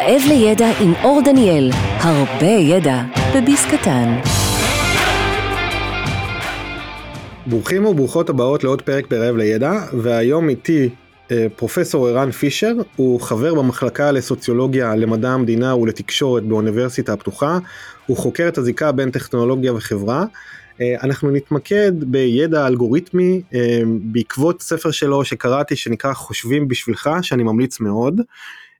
רעב לידע עם אור דניאל, הרבה ידע בביס קטן. ברוכים וברוכות הבאות לעוד פרק ברעב לידע, והיום איתי אה, פרופסור ערן פישר, הוא חבר במחלקה לסוציולוגיה, למדע המדינה ולתקשורת באוניברסיטה הפתוחה, הוא חוקר את הזיקה בין טכנולוגיה וחברה. אה, אנחנו נתמקד בידע אלגוריתמי אה, בעקבות ספר שלו שקראתי שנקרא חושבים בשבילך, שאני ממליץ מאוד.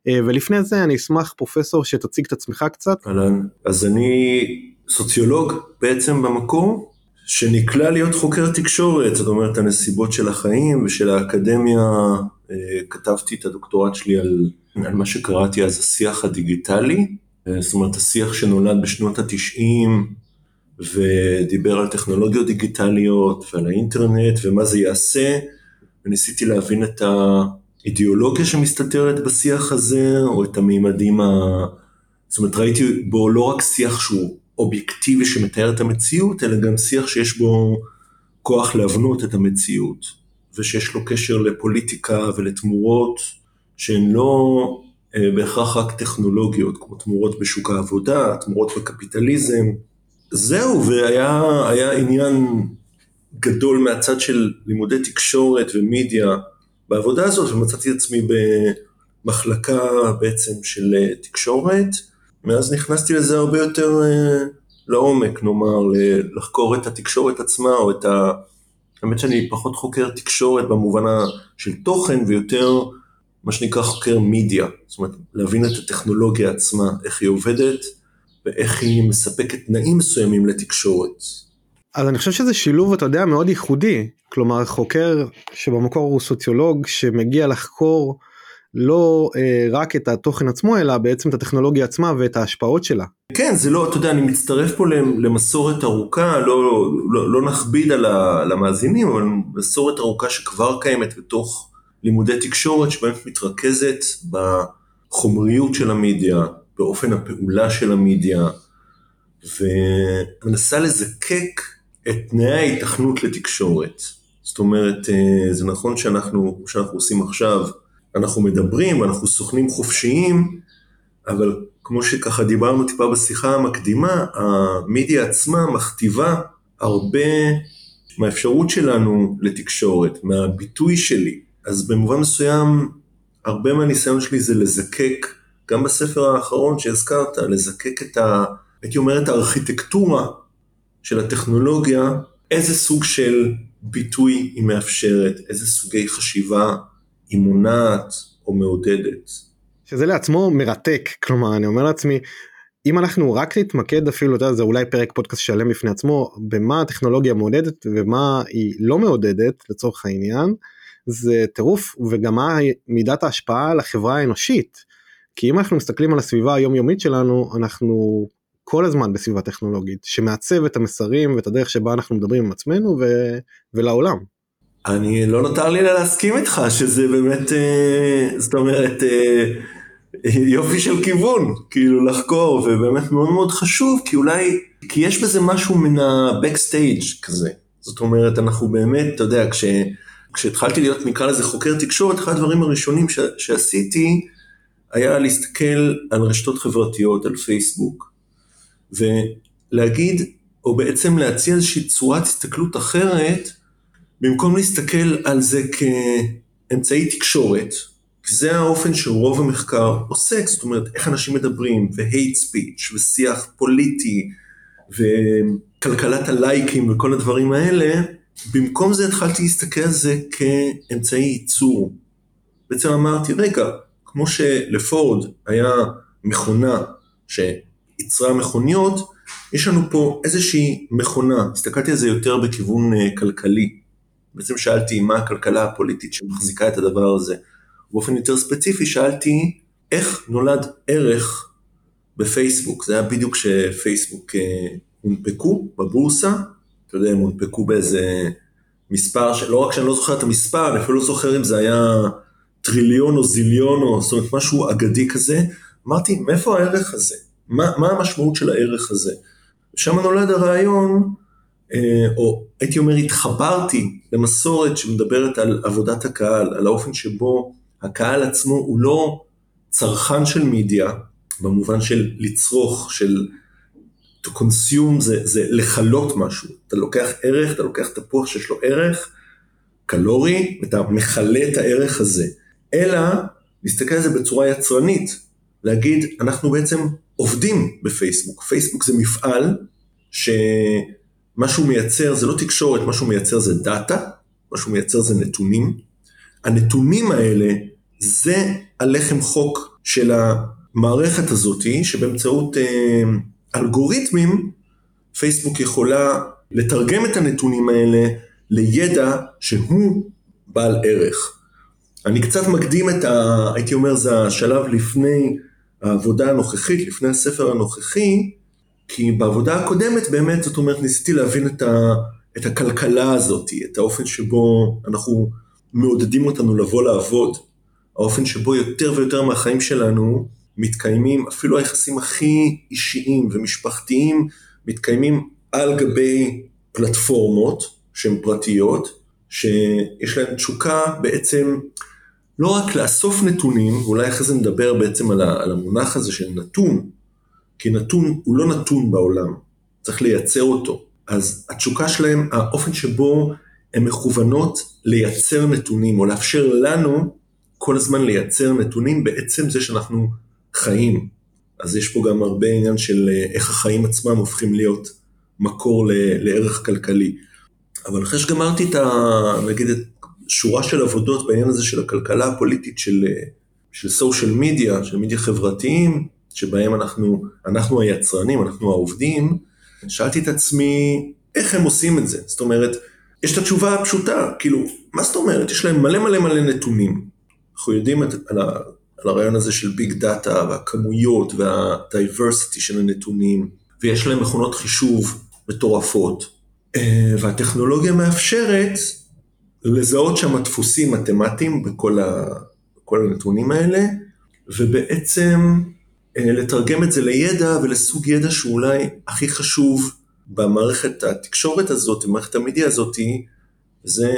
ולפני זה אני אשמח פרופסור שתציג את עצמך קצת. אהלן, אז אני סוציולוג בעצם במקור, שנקלע להיות חוקר תקשורת, זאת אומרת הנסיבות של החיים ושל האקדמיה, אה, כתבתי את הדוקטורט שלי על, על מה שקראתי אז השיח הדיגיטלי, אה, זאת אומרת השיח שנולד בשנות התשעים ודיבר על טכנולוגיות דיגיטליות ועל האינטרנט ומה זה יעשה, וניסיתי להבין את האידיאולוגיה שמסתתרת בשיח הזה, או את המימדים ה... זאת אומרת ראיתי בו לא רק שיח שהוא אובייקטיבי שמתאר את המציאות, אלא גם שיח שיש בו כוח להבנות את המציאות, ושיש לו קשר לפוליטיקה ולתמורות שהן לא אה, בהכרח רק טכנולוגיות, כמו תמורות בשוק העבודה, תמורות בקפיטליזם. זהו, והיה עניין גדול מהצד של לימודי תקשורת ומדיה בעבודה הזאת, ומצאתי את עצמי במחלקה בעצם של אה, תקשורת. מאז נכנסתי לזה הרבה יותר אה, לעומק, נאמר, לחקור את התקשורת עצמה, או את ה... האמת שאני פחות חוקר תקשורת במובן של תוכן, ויותר מה שנקרא חוקר מידיה. זאת אומרת, להבין את הטכנולוגיה עצמה, איך היא עובדת, ואיך היא מספקת תנאים מסוימים לתקשורת. אז אני חושב שזה שילוב, אתה יודע, מאוד ייחודי. כלומר, חוקר שבמקור הוא סוציולוג, שמגיע לחקור לא אה, רק את התוכן עצמו אלא בעצם את הטכנולוגיה עצמה ואת ההשפעות שלה. כן זה לא אתה יודע אני מצטרף פה למסורת ארוכה לא, לא, לא נכביד על המאזינים אבל מסורת ארוכה שכבר קיימת בתוך לימודי תקשורת שבאמת מתרכזת בחומריות של המדיה באופן הפעולה של המדיה ומנסה לזקק את תנאי ההיתכנות לתקשורת. זאת אומרת, אה, זה נכון שאנחנו, שאנחנו עושים עכשיו, אנחנו מדברים, אנחנו סוכנים חופשיים, אבל כמו שככה דיברנו טיפה בשיחה המקדימה, המדיה עצמה מכתיבה הרבה מהאפשרות שלנו לתקשורת, מהביטוי שלי. אז במובן מסוים, הרבה מהניסיון שלי זה לזקק, גם בספר האחרון שהזכרת, לזקק את ה... הייתי אומר את הארכיטקטורה של הטכנולוגיה, איזה סוג של ביטוי היא מאפשרת, איזה סוגי חשיבה היא מונעת או מעודדת. שזה לעצמו מרתק, כלומר אני אומר לעצמי, אם אנחנו רק נתמקד אפילו, אתה יודע, זה אולי פרק פודקאסט שלם בפני עצמו, במה הטכנולוגיה מעודדת ומה היא לא מעודדת לצורך העניין, זה טירוף וגם מה מידת ההשפעה על החברה האנושית. כי אם אנחנו מסתכלים על הסביבה היומיומית שלנו, אנחנו כל הזמן בסביבה טכנולוגית, שמעצב את המסרים ואת הדרך שבה אנחנו מדברים עם עצמנו ו... ולעולם. אני לא נותר לי אלא להסכים איתך שזה באמת, אה, זאת אומרת, אה, יופי של כיוון, כאילו לחקור, ובאמת מאוד מאוד חשוב, כי אולי, כי יש בזה משהו מן ה-backstage כזה. זאת אומרת, אנחנו באמת, אתה יודע, כש, כשהתחלתי להיות, נקרא לזה חוקר תקשורת, אחד הדברים הראשונים ש, שעשיתי, היה להסתכל על רשתות חברתיות, על פייסבוק, ולהגיד, או בעצם להציע איזושהי צורת הסתכלות אחרת, במקום להסתכל על זה כאמצעי תקשורת, כי זה האופן שרוב המחקר עוסק, זאת אומרת, איך אנשים מדברים, ו-hate speech, ושיח פוליטי, וכלכלת הלייקים וכל הדברים האלה, במקום זה התחלתי להסתכל על זה כאמצעי ייצור. בעצם אמרתי, רגע, כמו שלפורד היה מכונה שייצרה מכוניות, יש לנו פה איזושהי מכונה, הסתכלתי על זה יותר בכיוון אה, כלכלי. בעצם שאלתי מה הכלכלה הפוליטית שמחזיקה את הדבר הזה. באופן יותר ספציפי שאלתי איך נולד ערך בפייסבוק. זה היה בדיוק כשפייסבוק אה, הונפקו בבורסה, אתה יודע, הם הונפקו באיזה מספר, לא רק שאני לא זוכר את המספר, אני אפילו לא זוכר אם זה היה טריליון או זיליון או זאת אומרת משהו אגדי כזה. אמרתי, מאיפה הערך הזה? מה, מה המשמעות של הערך הזה? ושם נולד הרעיון אה, או הייתי אומר התחברתי למסורת שמדברת על עבודת הקהל, על האופן שבו הקהל עצמו הוא לא צרכן של מידיה, במובן של לצרוך, של to consume זה, זה לכלות משהו. אתה לוקח ערך, אתה לוקח תפוח שיש לו ערך קלורי, ואתה מכלה את הערך הזה. אלא להסתכל על זה בצורה יצרנית, להגיד, אנחנו בעצם עובדים בפייסבוק. פייסבוק זה מפעל שמה שהוא מייצר זה לא תקשורת, מה שהוא מייצר זה דאטה, מה שהוא מייצר זה נתונים. הנתונים האלה זה הלחם חוק של המערכת הזאתי, שבאמצעות אה, אלגוריתמים, פייסבוק יכולה לתרגם את הנתונים האלה לידע שהוא בעל ערך. אני קצת מקדים את ה... הייתי אומר, זה השלב לפני העבודה הנוכחית, לפני הספר הנוכחי, כי בעבודה הקודמת באמת, זאת אומרת, ניסיתי להבין את, ה, את הכלכלה הזאת, את האופן שבו אנחנו מעודדים אותנו לבוא לעבוד, האופן שבו יותר ויותר מהחיים שלנו מתקיימים, אפילו היחסים הכי אישיים ומשפחתיים, מתקיימים על גבי פלטפורמות שהן פרטיות, שיש להן תשוקה בעצם לא רק לאסוף נתונים, ואולי אחרי זה נדבר בעצם על המונח הזה של נתון, כי נתון הוא לא נתון בעולם, צריך לייצר אותו. אז התשוקה שלהם, האופן שבו הן מכוונות לייצר נתונים, או לאפשר לנו כל הזמן לייצר נתונים, בעצם זה שאנחנו חיים. אז יש פה גם הרבה עניין של אה, איך החיים עצמם הופכים להיות מקור לערך כלכלי. אבל אחרי שגמרתי את ה... נגיד את שורה של עבודות בעניין הזה של הכלכלה הפוליטית של, אה, של סושיאל מדיה, של מדיה חברתיים, שבהם אנחנו, אנחנו היצרנים, אנחנו העובדים, שאלתי את עצמי, איך הם עושים את זה? זאת אומרת, יש את התשובה הפשוטה, כאילו, מה זאת אומרת? יש להם מלא מלא מלא נתונים. אנחנו יודעים את, על, ה, על הרעיון הזה של ביג דאטה והכמויות והדייברסיטי של הנתונים, ויש להם מכונות חישוב מטורפות, אה, והטכנולוגיה מאפשרת לזהות שם דפוסים מתמטיים בכל, ה, הנתונים האלה, ובעצם אה, לתרגם את זה לידע ולסוג ידע שאולי הכי חשוב במערכת התקשורת הזאת, במערכת המדיה הזאת, זה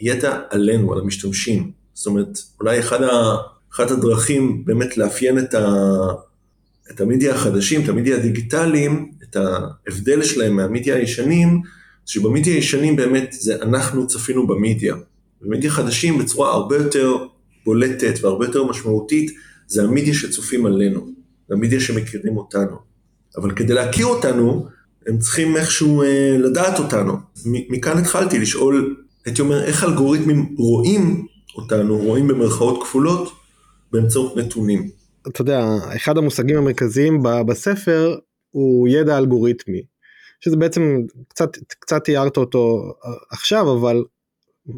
ידע עלינו, על המשתמשים. זאת אומרת, אולי אחד ה, אחת הדרכים באמת לאפיין את, ה, את המדיה החדשים, את המדיה הדיגיטליים, את ההבדל שלהם מהמדיה הישנים, שבמדיה הישנים באמת זה אנחנו צפינו במדיה. במדיה חדשים בצורה הרבה יותר בולטת והרבה יותר משמעותית, זה המדיה שצופים עלינו, זה שמכירים אותנו. אבל כדי להכיר אותנו, הם צריכים איכשהו אה, לדעת אותנו. מכאן התחלתי לשאול, הייתי אומר, איך אלגוריתמים רואים אותנו, רואים במרכאות כפולות, באמצעות נתונים. אתה יודע, אחד המושגים המרכזיים בספר הוא ידע אלגוריתמי. שזה בעצם קצת קצת תיארת אותו עכשיו אבל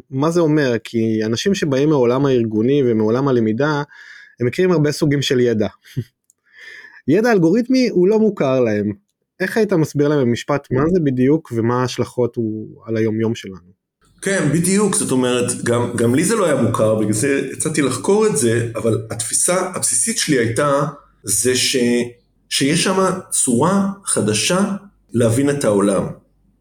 מה זה אומר כי אנשים שבאים מעולם הארגוני ומעולם הלמידה הם מכירים הרבה סוגים של ידע. ידע אלגוריתמי הוא לא מוכר להם. איך היית מסביר להם במשפט מה זה בדיוק ומה ההשלכות הוא על היום יום שלנו? כן, בדיוק, זאת אומרת, גם, גם לי זה לא היה מוכר, בגלל זה יצאתי לחקור את זה, אבל התפיסה הבסיסית שלי הייתה, זה ש, שיש שם צורה חדשה להבין את העולם.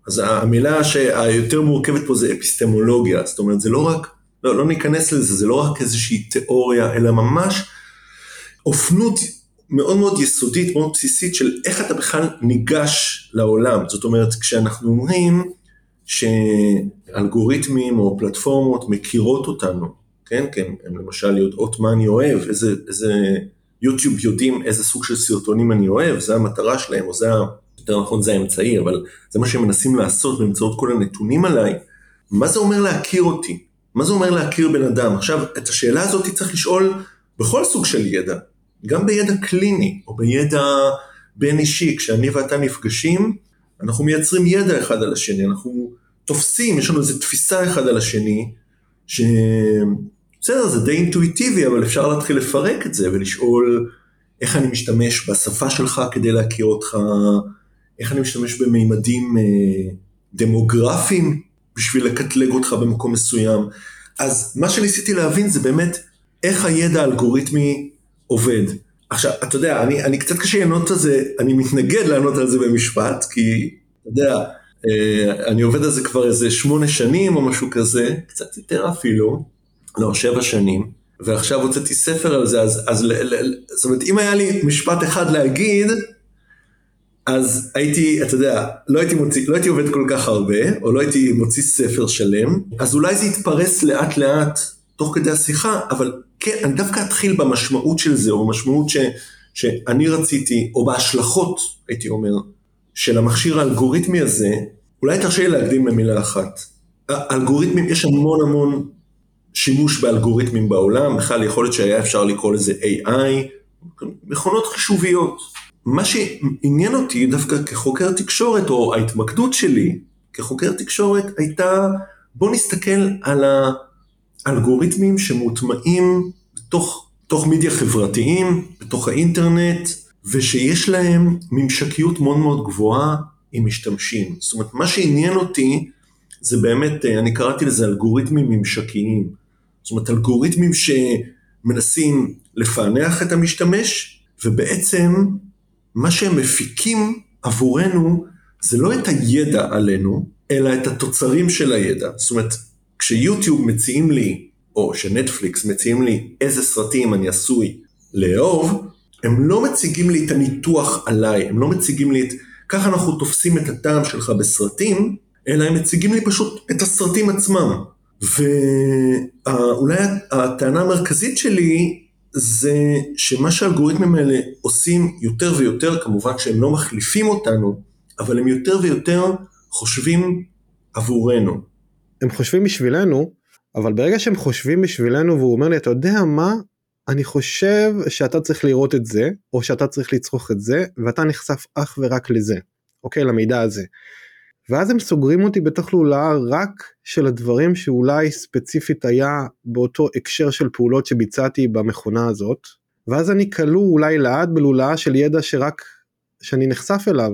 אז המילה שהיותר מורכבת פה זה אפיסטמולוגיה, זאת אומרת זה לא רק, לא, לא ניכנס לזה, זה לא רק איזושהי תיאוריה, אלא ממש אופנות מאוד מאוד יסודית, מאוד בסיסית של איך אתה בכלל ניגש לעולם. זאת אומרת, כשאנחנו אומרים שאלגוריתמים או פלטפורמות מכירות אותנו, כן, כן, הם למשל יודעות מה אני אוהב, איזה, איזה יוטיוב יודעים איזה סוג של סרטונים אני אוהב, זה המטרה שלהם, או זה יותר נכון זה האמצעי, אבל זה מה שהם מנסים לעשות באמצעות כל הנתונים עליי. מה זה אומר להכיר אותי? מה זה אומר להכיר בן אדם? עכשיו, את השאלה הזאת צריך לשאול בכל סוג של ידע, גם בידע קליני או בידע בין אישי, כשאני ואתה נפגשים, אנחנו מייצרים ידע אחד על השני, אנחנו תופסים, יש לנו איזו תפיסה אחד על השני, ש... בסדר, זה די אינטואיטיבי, אבל אפשר להתחיל לפרק את זה ולשאול איך אני משתמש בשפה שלך כדי להכיר אותך, איך אני משתמש במימדים אה, דמוגרפיים בשביל לקטלג אותך במקום מסוים. אז מה שניסיתי להבין זה באמת איך הידע האלגוריתמי עובד. עכשיו, אתה יודע, אני, אני קצת קשה לענות על זה, אני מתנגד לענות על זה במשפט, כי, אתה יודע, אה, אני עובד על זה כבר איזה שמונה שנים או משהו כזה, קצת יותר אפילו, לא, שבע שנים, ועכשיו הוצאתי ספר על זה, אז, אז ל, ל, זאת אומרת, אם היה לי משפט אחד להגיד, אז הייתי, אתה יודע, לא הייתי, מוציא, לא הייתי עובד כל כך הרבה, או לא הייתי מוציא ספר שלם, אז אולי זה יתפרס לאט לאט תוך כדי השיחה, אבל כן, אני דווקא אתחיל במשמעות של זה, או במשמעות ש, שאני רציתי, או בהשלכות, הייתי אומר, של המכשיר האלגוריתמי הזה, אולי תרשה לי להקדים במילה אחת. האלגוריתמים, יש המון המון שימוש באלגוריתמים בעולם, בכלל יכול להיות שהיה אפשר לקרוא לזה AI, מכונות חישוביות. מה שעניין אותי דווקא כחוקר תקשורת, או ההתמקדות שלי כחוקר תקשורת, הייתה בוא נסתכל על האלגוריתמים שמוטמעים בתוך, בתוך מדיה חברתיים, בתוך האינטרנט, ושיש להם ממשקיות מאוד מאוד גבוהה עם משתמשים. זאת אומרת, מה שעניין אותי זה באמת, אני קראתי לזה אלגוריתמים ממשקיים. זאת אומרת, אלגוריתמים שמנסים לפענח את המשתמש, ובעצם מה שהם מפיקים עבורנו זה לא את הידע עלינו, אלא את התוצרים של הידע. זאת אומרת, כשיוטיוב מציעים לי, או שנטפליקס מציעים לי איזה סרטים אני עשוי לאהוב, הם לא מציגים לי את הניתוח עליי, הם לא מציגים לי את... ככה אנחנו תופסים את הטעם שלך בסרטים, אלא הם מציגים לי פשוט את הסרטים עצמם. ואולי הטענה המרכזית שלי זה שמה שהאלגוריתמים האלה עושים יותר ויותר, כמובן שהם לא מחליפים אותנו, אבל הם יותר ויותר חושבים עבורנו. הם חושבים בשבילנו, אבל ברגע שהם חושבים בשבילנו והוא אומר לי, אתה יודע מה, אני חושב שאתה צריך לראות את זה, או שאתה צריך לצרוך את זה, ואתה נחשף אך ורק לזה, אוקיי? למידע הזה. ואז הם סוגרים אותי בתוך לולאה רק של הדברים שאולי ספציפית היה באותו הקשר של פעולות שביצעתי במכונה הזאת, ואז אני כלוא אולי לעד בלולאה של ידע שרק שאני נחשף אליו.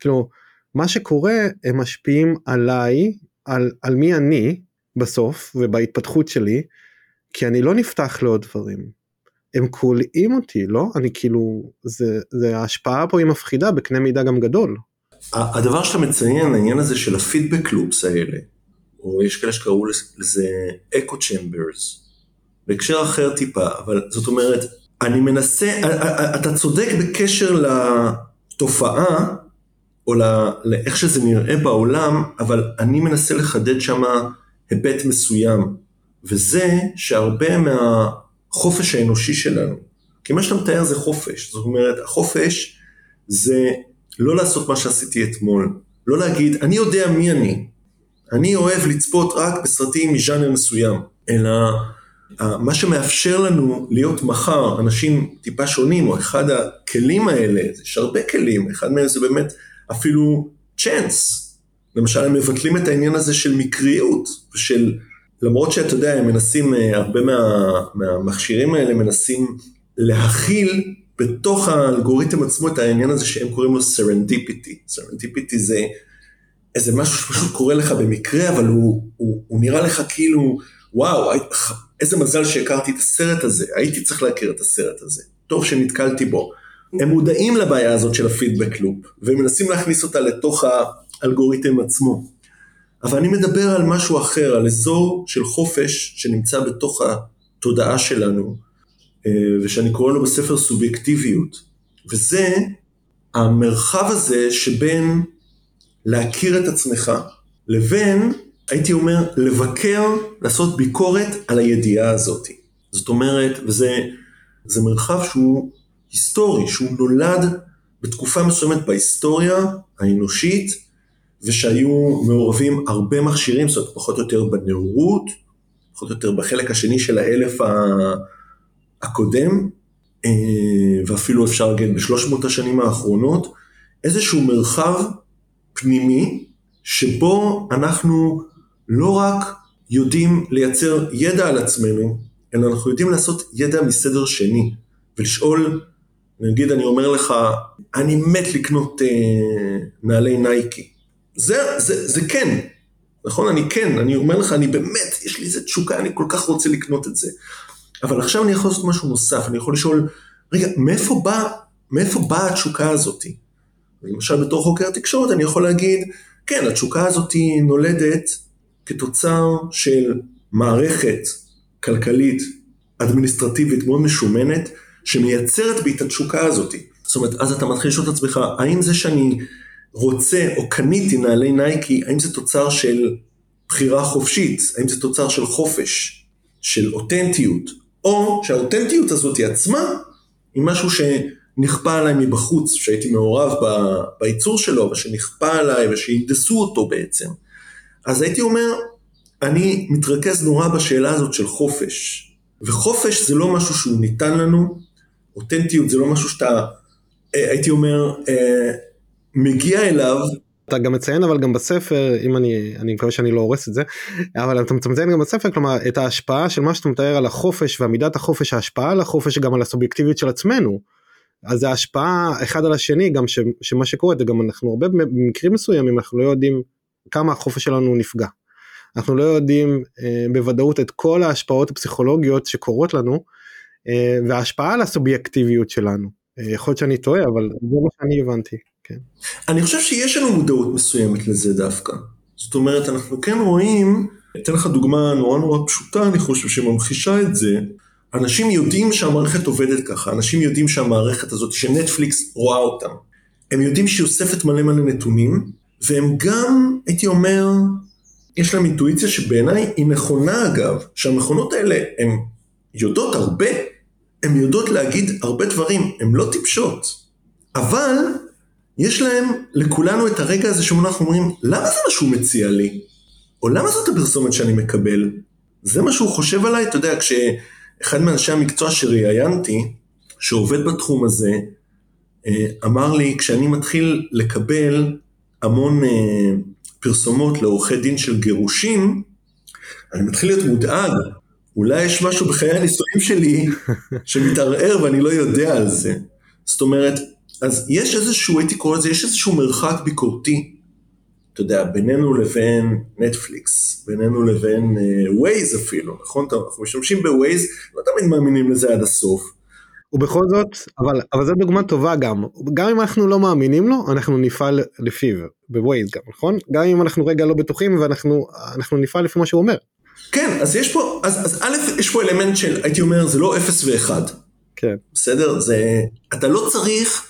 כאילו מה שקורה הם משפיעים עליי, על, על מי אני בסוף ובהתפתחות שלי, כי אני לא נפתח לעוד דברים. הם כולאים אותי, לא? אני כאילו, זה, זה ההשפעה פה היא מפחידה בקנה מידה גם גדול. הדבר שאתה מציין, העניין הזה של הפידבק לופס האלה, או יש כאלה שקראו לזה אקו צ'מברס, בהקשר אחר טיפה, אבל זאת אומרת, אני מנסה, אתה צודק בקשר לתופעה, או לאיך שזה נראה בעולם, אבל אני מנסה לחדד שם היבט מסוים, וזה שהרבה מהחופש האנושי שלנו, כי מה שאתה מתאר זה חופש, זאת אומרת, החופש זה לא לעשות מה שעשיתי אתמול, לא להגיד, אני יודע מי אני, אני אוהב לצפות רק בסרטים מז'אנר מסוים, אלא מה שמאפשר לנו להיות מחר אנשים טיפה שונים, או אחד הכלים האלה, יש הרבה כלים, אחד מהם זה באמת אפילו chance. למשל, הם מבטלים את העניין הזה של מקריות, ושל, למרות שאתה יודע, הם מנסים, אה, הרבה מה, מהמכשירים האלה מנסים להכיל בתוך האלגוריתם עצמו את העניין הזה שהם קוראים לו serendipity. Serendipity זה איזה משהו שפשוט קורה לך במקרה, אבל הוא, הוא, הוא נראה לך כאילו, וואו, איזה מזל שהכרתי את הסרט הזה, הייתי צריך להכיר את הסרט הזה, טוב שנתקלתי בו. הם מודעים לבעיה הזאת של הפידבק לופ, ומנסים להכניס אותה לתוך האלגוריתם עצמו. אבל אני מדבר על משהו אחר, על אזור של חופש שנמצא בתוך התודעה שלנו, ושאני קורא לו בספר סובייקטיביות. וזה המרחב הזה שבין להכיר את עצמך, לבין, הייתי אומר, לבקר, לעשות ביקורת על הידיעה הזאת. זאת אומרת, וזה מרחב שהוא היסטורי, שהוא נולד בתקופה מסוימת בהיסטוריה האנושית, ושהיו מעורבים הרבה מכשירים, זאת אומרת, פחות או יותר בנאורות, פחות או יותר בחלק השני של האלף הקודם, אה, ואפילו אפשר להגיד בשלוש מאות השנים האחרונות, איזשהו מרחב פנימי, שבו אנחנו לא רק יודעים לייצר ידע על עצמנו, אלא אנחנו יודעים לעשות ידע מסדר שני, ולשאול, נגיד אני אומר לך, אני מת לקנות אה, נעלי נייקי. זה, זה, זה כן, נכון? אני כן, אני אומר לך, אני באמת, יש לי איזה תשוקה, אני כל כך רוצה לקנות את זה. אבל עכשיו אני יכול לעשות משהו נוסף, אני יכול לשאול, רגע, מאיפה באה מאיפה בא התשוקה הזאתי? למשל בתור חוקר תקשורת אני יכול להגיד, כן, התשוקה הזאתי נולדת כתוצר של מערכת כלכלית אדמיניסטרטיבית מאוד משומנת, שמייצרת בי את התשוקה הזאת. זאת אומרת, אז אתה מתחיל לשאול את עצמך, האם זה שאני רוצה או קניתי נעלי נייקי, האם זה תוצר של בחירה חופשית, האם זה תוצר של חופש, של אותנטיות, או שהאותנטיות הזאת עצמה היא משהו שנכפה עליי מבחוץ, שהייתי מעורב בייצור שלו, ושנכפה עליי ושהנדסו אותו בעצם. אז הייתי אומר, אני מתרכז נורא בשאלה הזאת של חופש. וחופש זה לא משהו שהוא ניתן לנו, אותנטיות זה לא משהו שאתה, אה, הייתי אומר, אה, מגיע אליו. אתה גם מציין אבל גם בספר אם אני אני מקווה שאני לא הורס את זה אבל אתה מציין גם בספר כלומר את ההשפעה של מה שאתה מתאר על החופש ועמידת החופש ההשפעה על החופש גם על הסובייקטיביות של עצמנו. אז ההשפעה אחד על השני גם ש, שמה שקורה זה גם אנחנו הרבה במקרים מסוימים אנחנו לא יודעים כמה החופש שלנו נפגע. אנחנו לא יודעים אה, בוודאות את כל ההשפעות הפסיכולוגיות שקורות לנו אה, וההשפעה על הסובייקטיביות שלנו. אה, יכול להיות שאני טועה אבל זה מה שאני הבנתי. כן. אני חושב שיש לנו מודעות מסוימת לזה דווקא. זאת אומרת אנחנו כן רואים, אתן לך דוגמה נורא נורא פשוטה אני חושב שממחישה את זה. אנשים יודעים שהמערכת עובדת ככה, אנשים יודעים שהמערכת הזאת שנטפליקס רואה אותם. הם יודעים שהיא אוספת מלא מלא נתונים, והם גם, הייתי אומר, יש להם אינטואיציה שבעיניי היא נכונה אגב, שהמכונות האלה הן יודעות הרבה, הן יודעות להגיד הרבה דברים, הן לא טיפשות, אבל יש להם, לכולנו את הרגע הזה שבו אנחנו אומרים, למה זה מה שהוא מציע לי? או למה זאת הפרסומת שאני מקבל? זה מה שהוא חושב עליי? אתה יודע, כשאחד מאנשי המקצוע שראיינתי, שעובד בתחום הזה, אה, אמר לי, כשאני מתחיל לקבל המון אה, פרסומות לעורכי דין של גירושים, אני מתחיל להיות מודאג. אולי יש משהו בחיי הנישואים שלי שמתערער ואני לא יודע על זה. זאת אומרת, אז יש איזשהו, הייתי קורא לזה, יש איזשהו מרחק ביקורתי, אתה יודע, בינינו לבין נטפליקס, בינינו לבין ווייז uh, אפילו, נכון? אנחנו משתמשים בווייז, לא תמיד מאמינים לזה עד הסוף. ובכל זאת, אבל, אבל זו דוגמה טובה גם, גם אם אנחנו לא מאמינים לו, אנחנו נפעל לפיו, בווייז גם, נכון? גם אם אנחנו רגע לא בטוחים ואנחנו נפעל לפי מה שהוא אומר. כן, אז יש פה, אז, אז א', יש פה אלמנט של, הייתי אומר, זה לא אפס ואחד. כן. בסדר? זה, אתה לא צריך,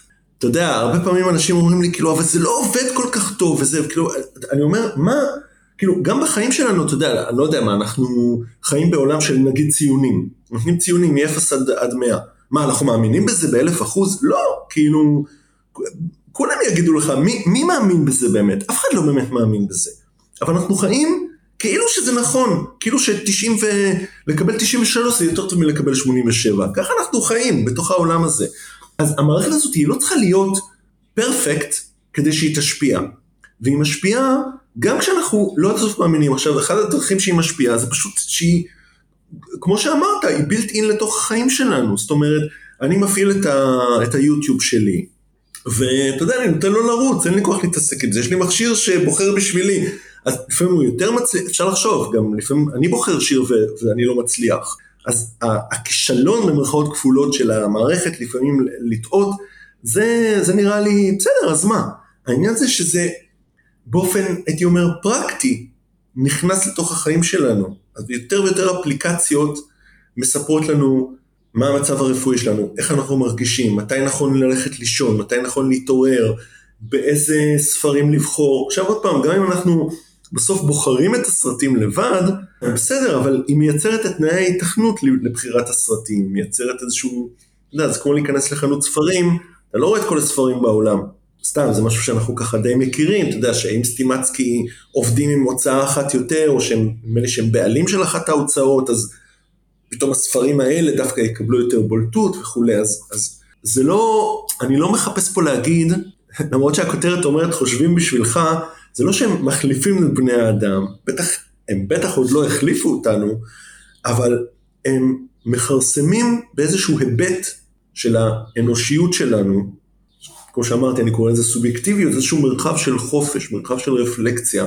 אתה יודע, הרבה פעמים אנשים אומרים לי, כאילו, אבל זה לא עובד כל כך טוב, וזה, כאילו, אני אומר, מה, כאילו, גם בחיים שלנו, אתה יודע, אני לא יודע מה, אנחנו חיים בעולם של נגיד ציונים. נותנים ציונים מ-0 עד, עד 100. מה, אנחנו מאמינים בזה באלף אחוז? לא, כאילו, כולם יגידו לך, מי, מי מאמין בזה באמת? אף אחד לא באמת מאמין בזה. אבל אנחנו חיים כאילו שזה נכון, כאילו ש-90 ו... לקבל 93 זה יותר טוב מלקבל 87. ככה אנחנו חיים בתוך העולם הזה. אז המערכת הזאת היא לא צריכה להיות פרפקט כדי שהיא תשפיע. והיא משפיעה גם כשאנחנו לא עד הסוף מאמינים. עכשיו, אחת הדרכים שהיא משפיעה זה פשוט שהיא... כמו שאמרת, היא בילט אין לתוך החיים שלנו. זאת אומרת, אני מפעיל את, ה, את היוטיוב שלי, ואתה יודע, אני נותן לו לרוץ, אין לי כוח להתעסק עם זה, יש לי מכשיר שבוחר בשבילי. אז לפעמים הוא יותר מצליח, אפשר לחשוב, גם לפעמים אני בוחר שיר ו- ואני לא מצליח. אז הכישלון במרכאות כפולות של המערכת לפעמים לטעות, זה, זה נראה לי, בסדר, אז מה? העניין זה שזה באופן, הייתי אומר, פרקטי, נכנס לתוך החיים שלנו. אז יותר ויותר אפליקציות מספרות לנו מה המצב הרפואי שלנו, איך אנחנו מרגישים, מתי נכון ללכת לישון, מתי נכון להתעורר, באיזה ספרים לבחור. עכשיו עוד פעם, גם אם אנחנו בסוף בוחרים את הסרטים לבד, בסדר, אבל היא מייצרת את תנאי ההיתכנות לבחירת הסרטים, מייצרת איזשהו, אתה יודע, זה כמו להיכנס לחנות ספרים, אתה לא רואה את כל הספרים בעולם. סתם, זה משהו שאנחנו ככה די מכירים, אתה יודע שאם סטימצקי עובדים עם הוצאה אחת יותר, או שהם, נדמה לי שהם בעלים של אחת ההוצאות, אז פתאום הספרים האלה דווקא יקבלו יותר בולטות וכולי, אז, אז זה לא, אני לא מחפש פה להגיד, למרות שהכותרת אומרת חושבים בשבילך, זה לא שהם מחליפים את בני האדם, בטח, הם בטח עוד לא החליפו אותנו, אבל הם מכרסמים באיזשהו היבט של האנושיות שלנו, כמו שאמרתי, אני קורא לזה סובייקטיביות, איזשהו מרחב של חופש, מרחב של רפלקציה.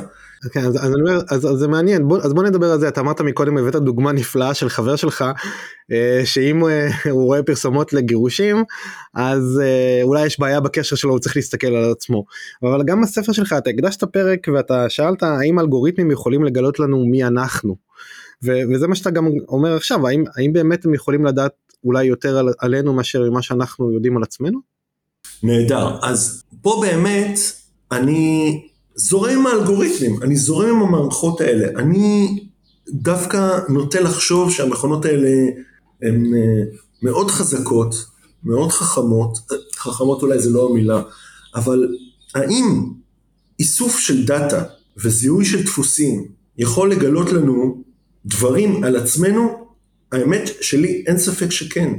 כן, אז, אז אומר, אז, אז זה מעניין, בוא, אז בוא נדבר על זה, אתה אמרת מקודם, הבאת דוגמה נפלאה של חבר שלך, אה, שאם אה, הוא רואה פרסומות לגירושים, אז אה, אולי יש בעיה בקשר שלו, הוא צריך להסתכל על עצמו. אבל גם בספר שלך, אתה הקדשת פרק ואתה שאלת האם אלגוריתמים יכולים לגלות לנו מי אנחנו. ו- וזה מה שאתה גם אומר עכשיו, האם, האם באמת הם יכולים לדעת אולי יותר על, עלינו מאשר מה שאנחנו יודעים על עצמנו? נהדר. אז פה באמת אני זורם עם האלגוריתמים, אני זורם עם המערכות האלה. אני דווקא נוטה לחשוב שהמכונות האלה הן אה, מאוד חזקות, מאוד חכמות, חכמות אולי זה לא המילה, אבל האם איסוף של דאטה וזיהוי של דפוסים יכול לגלות לנו דברים על עצמנו? האמת שלי אין ספק שכן.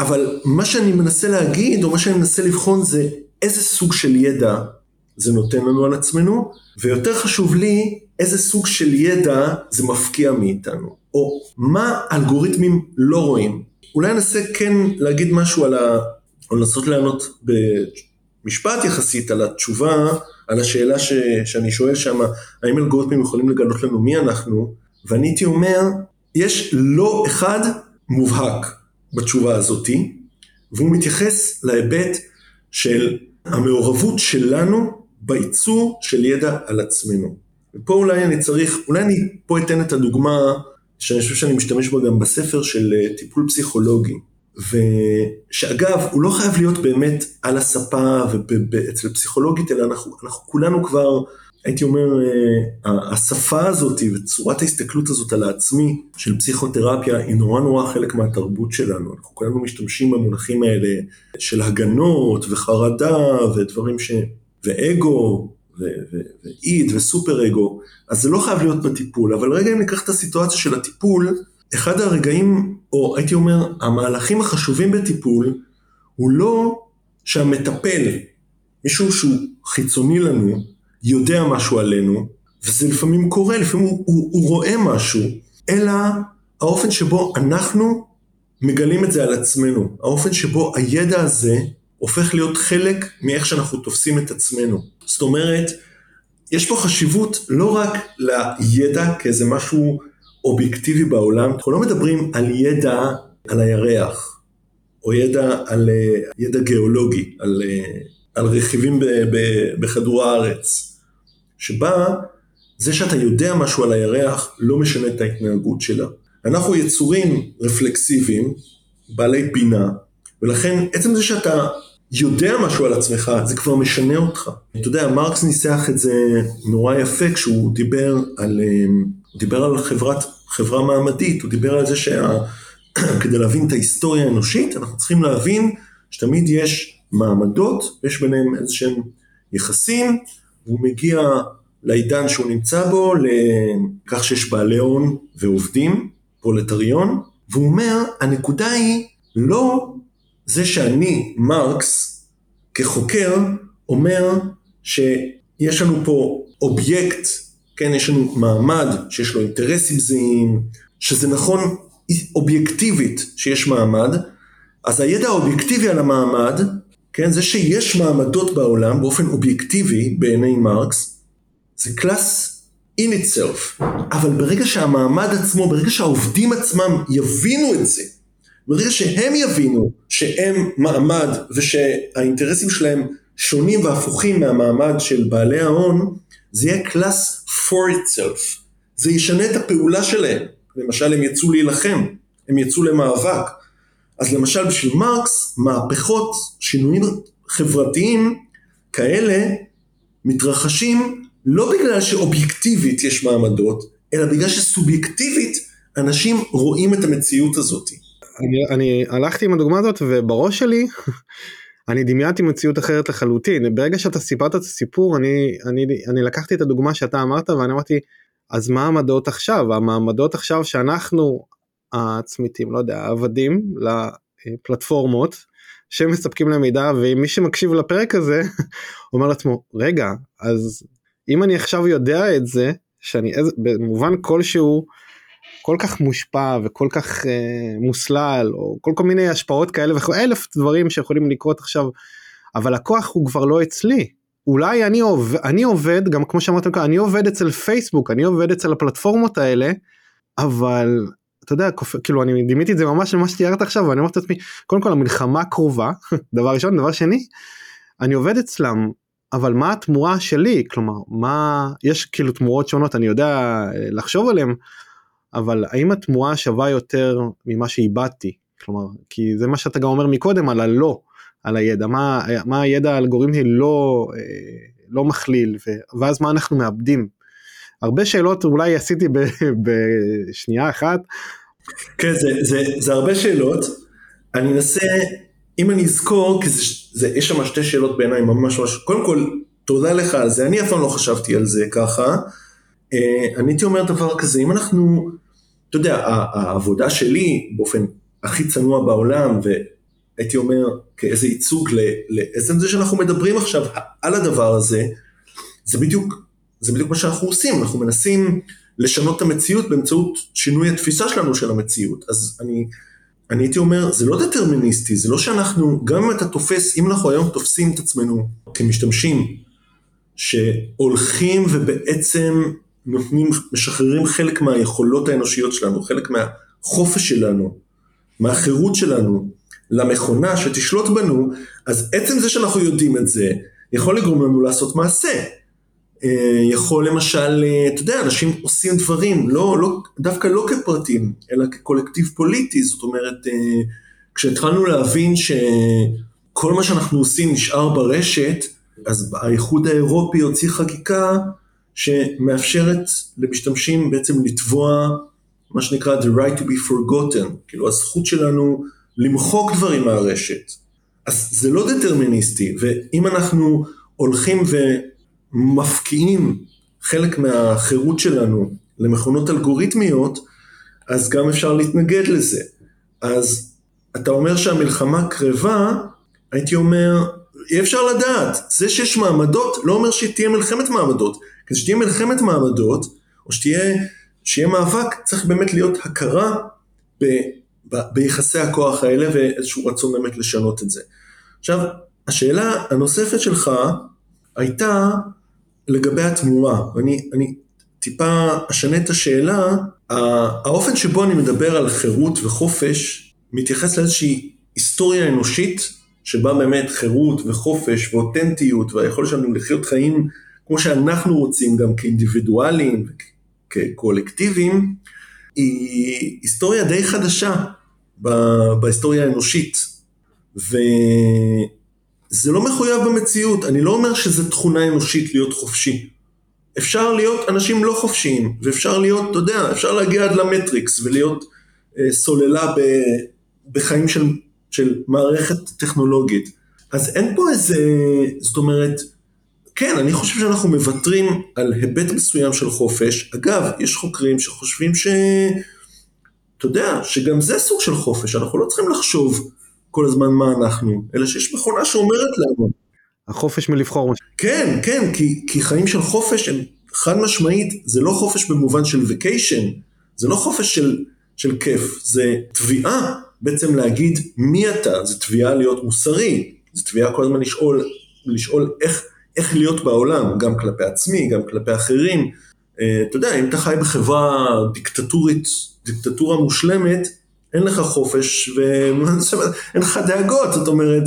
אבל מה שאני מנסה להגיד, או מה שאני מנסה לבחון זה איזה סוג של ידע זה נותן לנו על עצמנו, ויותר חשוב לי, איזה סוג של ידע זה מפקיע מאיתנו, או מה אלגוריתמים לא רואים. אולי ננסה כן להגיד משהו על ה... או לנסות לענות במשפט יחסית על התשובה, על השאלה ש... שאני שואל שם, האם אלגוריתמים יכולים לגלות לנו מי אנחנו, ואני הייתי אומר, יש לא אחד מובהק בתשובה הזאתי, והוא מתייחס להיבט של המעורבות שלנו בייצור של ידע על עצמנו. ופה אולי אני צריך, אולי אני פה אתן את הדוגמה שאני חושב שאני משתמש בה גם בספר של אה, טיפול פסיכולוגי. ושאגב, הוא לא חייב להיות באמת על הספה ואצל פסיכולוגית, אלא אנחנו, אנחנו כולנו כבר הייתי אומר, אה, השפה הזאת וצורת ההסתכלות הזאת על העצמי של פסיכותרפיה היא נורא נורא חלק מהתרבות שלנו. אנחנו כולנו משתמשים במונחים האלה של הגנות וחרדה ודברים ש... ואגו ואיד וסופר אגו, אז זה לא חייב להיות בטיפול, אבל רגע אם ניקח את הסיטואציה של הטיפול, אחד הרגעים, או הייתי אומר, המהלכים החשובים בטיפול, הוא לא שהמטפל, מישהו שהוא חיצוני לנו, יודע משהו עלינו, וזה לפעמים קורה, לפעמים הוא, הוא, הוא רואה משהו, אלא האופן שבו אנחנו מגלים את זה על עצמנו, האופן שבו הידע הזה הופך להיות חלק מאיך שאנחנו תופסים את עצמנו. זאת אומרת, יש פה חשיבות לא רק לידע כאיזה משהו אובייקטיבי בעולם, אנחנו לא מדברים על ידע על הירח, או ידע על אה, ידע גיאולוגי, על, אה, על רכיבים ב, ב, בכדור הארץ. שבה זה שאתה יודע משהו על הירח לא משנה את ההתנהגות שלה. אנחנו יצורים רפלקסיביים, בעלי בינה, ולכן עצם זה שאתה יודע משהו על עצמך, זה כבר משנה אותך. אתה יודע, מרקס ניסח את זה נורא יפה כשהוא דיבר על, אמ, דיבר על חברת, חברה מעמדית, הוא דיבר על זה שכדי להבין את ההיסטוריה האנושית, אנחנו צריכים להבין שתמיד יש מעמדות, יש ביניהם איזה שהם יחסים, והוא מגיע לעידן שהוא נמצא בו, לכך שיש בעלי הון ועובדים, פרולטריון, והוא אומר, הנקודה היא לא זה שאני, מרקס, כחוקר, אומר שיש לנו פה אובייקט, כן, יש לנו מעמד שיש לו אינטרסים זהים, שזה נכון אובייקטיבית שיש מעמד, אז הידע האובייקטיבי על המעמד כן, זה שיש מעמדות בעולם באופן אובייקטיבי בעיני מרקס, זה class in itself, אבל ברגע שהמעמד עצמו, ברגע שהעובדים עצמם יבינו את זה, ברגע שהם יבינו שהם מעמד ושהאינטרסים שלהם שונים והפוכים מהמעמד של בעלי ההון, זה יהיה class for itself. זה ישנה את הפעולה שלהם. למשל, הם יצאו להילחם, הם יצאו למאבק. אז למשל בשביל מרקס, מהפכות, שינויים חברתיים כאלה מתרחשים לא בגלל שאובייקטיבית יש מעמדות, אלא בגלל שסובייקטיבית אנשים רואים את המציאות הזאת. אני, אני הלכתי עם הדוגמה הזאת ובראש שלי אני דמיינתי מציאות אחרת לחלוטין. ברגע שאתה סיפרת את הסיפור אני, אני, אני לקחתי את הדוגמה שאתה אמרת ואני אמרתי אז מה העמדות עכשיו? המעמדות עכשיו שאנחנו הצמיתים, לא יודע, העבדים לפלטפורמות שמספקים להם מידע ומי שמקשיב לפרק הזה אומר לעצמו רגע אז אם אני עכשיו יודע את זה שאני איזה, במובן כלשהו כל כך מושפע וכל כך אה, מוסלל או כל כל מיני השפעות כאלה וכו' אלף דברים שיכולים לקרות עכשיו אבל הכוח הוא כבר לא אצלי. אולי אני עובד אני עובד גם כמו שאמרתם כאן אני עובד אצל פייסבוק אני עובד אצל הפלטפורמות האלה אבל אתה יודע, כאילו אני דימיתי את זה ממש למה שתיארת עכשיו ואני אומר את עצמי, קודם כל המלחמה קרובה, דבר ראשון, דבר שני, אני עובד אצלם, אבל מה התמורה שלי, כלומר, מה, יש כאילו תמורות שונות, אני יודע אה, לחשוב עליהן, אבל האם התמורה שווה יותר ממה שאיבדתי? כלומר, כי זה מה שאתה גם אומר מקודם על הלא, על הידע, מה, מה הידע האלגוריתמי לא, אה, לא מכליל, ואז מה אנחנו מאבדים. הרבה שאלות אולי עשיתי בשנייה אחת. כן, זה, זה, זה הרבה שאלות. אני אנסה, אם אני אזכור, כי זה, זה, יש שם שתי שאלות בעיניי ממש ממש, קודם כל, תודה לך על זה, אני אף פעם לא חשבתי על זה ככה. אה, אני הייתי אומר דבר כזה, אם אנחנו, אתה יודע, העבודה שלי באופן הכי צנוע בעולם, והייתי אומר כאיזה ייצוג לעצם זה שאנחנו מדברים עכשיו על הדבר הזה, זה בדיוק, זה בדיוק מה שאנחנו עושים, אנחנו מנסים לשנות את המציאות באמצעות שינוי התפיסה שלנו של המציאות. אז אני, אני הייתי אומר, זה לא דטרמיניסטי, זה לא שאנחנו, גם אם אתה תופס, אם אנחנו היום תופסים את עצמנו כמשתמשים, שהולכים ובעצם נותנים, משחררים חלק מהיכולות האנושיות שלנו, חלק מהחופש שלנו, מהחירות שלנו, למכונה שתשלוט בנו, אז עצם זה שאנחנו יודעים את זה, יכול לגרום לנו לעשות מעשה. אה, יכול למשל, אה, אתה יודע, אנשים עושים דברים, לא, לא, דווקא לא כפרטים, אלא כקולקטיב פוליטי, זאת אומרת, אה, כשהתחלנו להבין שכל מה שאנחנו עושים נשאר ברשת, אז האיחוד האירופי הוציא חקיקה שמאפשרת למשתמשים בעצם לתבוע מה שנקרא the right to be forgotten, כאילו הזכות שלנו למחוק דברים מהרשת. אז זה לא דטרמיניסטי, ואם אנחנו הולכים ומפקיעים חלק מהחירות שלנו למכונות אלגוריתמיות, אז גם אפשר להתנגד לזה. אז אתה אומר שהמלחמה קרבה, הייתי אומר, אי אפשר לדעת. זה שיש מעמדות לא אומר שתהיה מלחמת מעמדות. כדי שתהיה מלחמת מעמדות, או שתהיה, שיהיה מאבק, צריך באמת להיות הכרה ב, ב, ביחסי הכוח האלה ואיזשהו רצון באמת לשנות את זה. עכשיו, השאלה הנוספת שלך הייתה לגבי התמורה, ואני אני טיפה אשנה את השאלה, האופן שבו אני מדבר על חירות וחופש מתייחס לאיזושהי היסטוריה אנושית שבה באמת חירות וחופש ואותנטיות והיכולת שלנו לחיות חיים כמו שאנחנו רוצים גם כאינדיבידואלים וכקולקטיבים, היא היסטוריה די חדשה בהיסטוריה האנושית. וזה לא מחויב במציאות, אני לא אומר שזו תכונה אנושית להיות חופשי. אפשר להיות אנשים לא חופשיים, ואפשר להיות, אתה יודע, אפשר להגיע עד למטריקס ולהיות אה, סוללה ב, בחיים של של מערכת טכנולוגית. אז אין פה איזה, זאת אומרת, כן, אני חושב שאנחנו מוותרים על היבט מסוים של חופש. אגב, יש חוקרים שחושבים ש... אתה יודע, שגם זה סוג של חופש, אנחנו לא צריכים לחשוב כל הזמן מה אנחנו, אלא שיש מכונה שאומרת לנו. החופש מלבחור. כן, כן, כי, כי חיים של חופש הם חד משמעית, זה לא חופש במובן של וקיישן, זה לא חופש של, של כיף, זה תביעה בעצם להגיד מי אתה, זה תביעה להיות מוסרי, זה תביעה כל הזמן לשאול, לשאול איך, איך להיות בעולם, גם כלפי עצמי, גם כלפי אחרים. אה, אתה יודע, אם אתה חי בחברה דיקטטורית, דיקטטורה מושלמת, אין לך חופש ואין לך דאגות, זאת אומרת,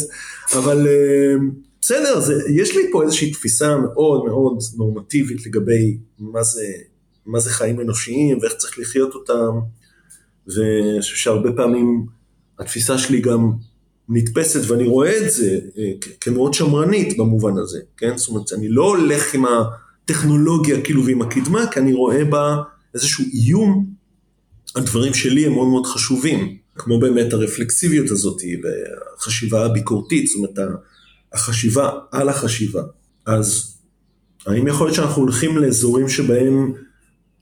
אבל אה, בסדר, זה, יש לי פה איזושהי תפיסה מאוד מאוד נורמטיבית לגבי מה זה, מה זה חיים אנושיים ואיך צריך לחיות אותם, ואני חושב שהרבה פעמים התפיסה שלי גם נתפסת, ואני רואה את זה אה, כמאוד שמרנית במובן הזה, כן? זאת אומרת, אני לא הולך עם הטכנולוגיה כאילו ועם הקדמה, כי אני רואה בה איזשהו איום על דברים שלי הם מאוד מאוד חשובים, כמו באמת הרפלקסיביות הזאת והחשיבה הביקורתית, זאת אומרת, החשיבה על החשיבה. אז האם יכול להיות שאנחנו הולכים לאזורים שבהם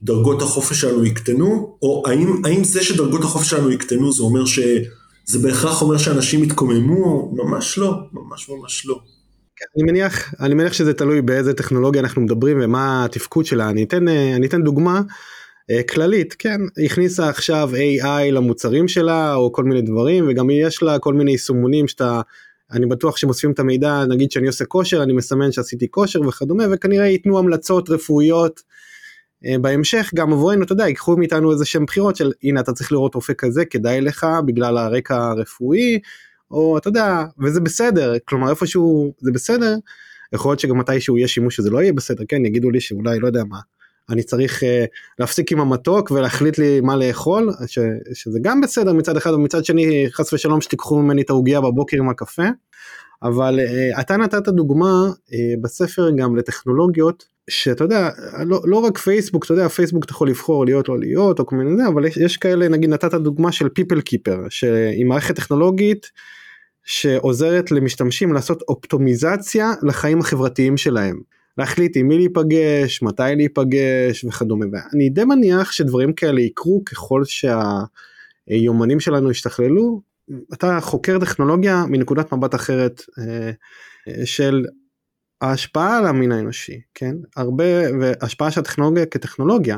דרגות החופש שלנו יקטנו, או האם, האם זה שדרגות החופש שלנו יקטנו זה אומר ש... זה בהכרח אומר שאנשים יתקוממו? ממש לא, ממש ממש לא. אני מניח, אני מניח שזה תלוי באיזה טכנולוגיה אנחנו מדברים ומה התפקוד שלה. אני אתן, אני אתן דוגמה אה, כללית, כן, הכניסה עכשיו AI למוצרים שלה או כל מיני דברים וגם יש לה כל מיני יישומונים שאתה, אני בטוח שמוספים את המידע, נגיד שאני עושה כושר, אני מסמן שעשיתי כושר וכדומה וכנראה ייתנו המלצות רפואיות אה, בהמשך גם עבורנו אתה יודע ייקחו מאיתנו איזה שהם בחירות של הנה אתה צריך לראות רופא כזה כדאי לך בגלל הרקע הרפואי או אתה יודע וזה בסדר כלומר איפשהו זה בסדר יכול להיות שגם מתישהו יהיה שימוש שזה לא יהיה בסדר כן יגידו לי שאולי לא יודע מה אני צריך uh, להפסיק עם המתוק ולהחליט לי מה לאכול, ש, שזה גם בסדר מצד אחד, ומצד שני חס ושלום שתיקחו ממני את העוגיה בבוקר עם הקפה. אבל uh, אתה נתת דוגמה uh, בספר גם לטכנולוגיות שאתה יודע לא, לא רק פייסבוק אתה יודע פייסבוק אתה יכול לבחור להיות לא להיות או כל מיני זה אבל יש, יש כאלה נגיד נתת דוגמה של פיפל קיפר שהיא מערכת טכנולוגית שעוזרת למשתמשים לעשות אופטומיזציה לחיים החברתיים שלהם. להחליט עם מי להיפגש, מתי להיפגש וכדומה. ואני די מניח שדברים כאלה יקרו ככל שהיומנים שלנו ישתכללו. אתה חוקר טכנולוגיה מנקודת מבט אחרת אה, של ההשפעה על המין האנושי, כן? הרבה, והשפעה של הטכנולוגיה כטכנולוגיה.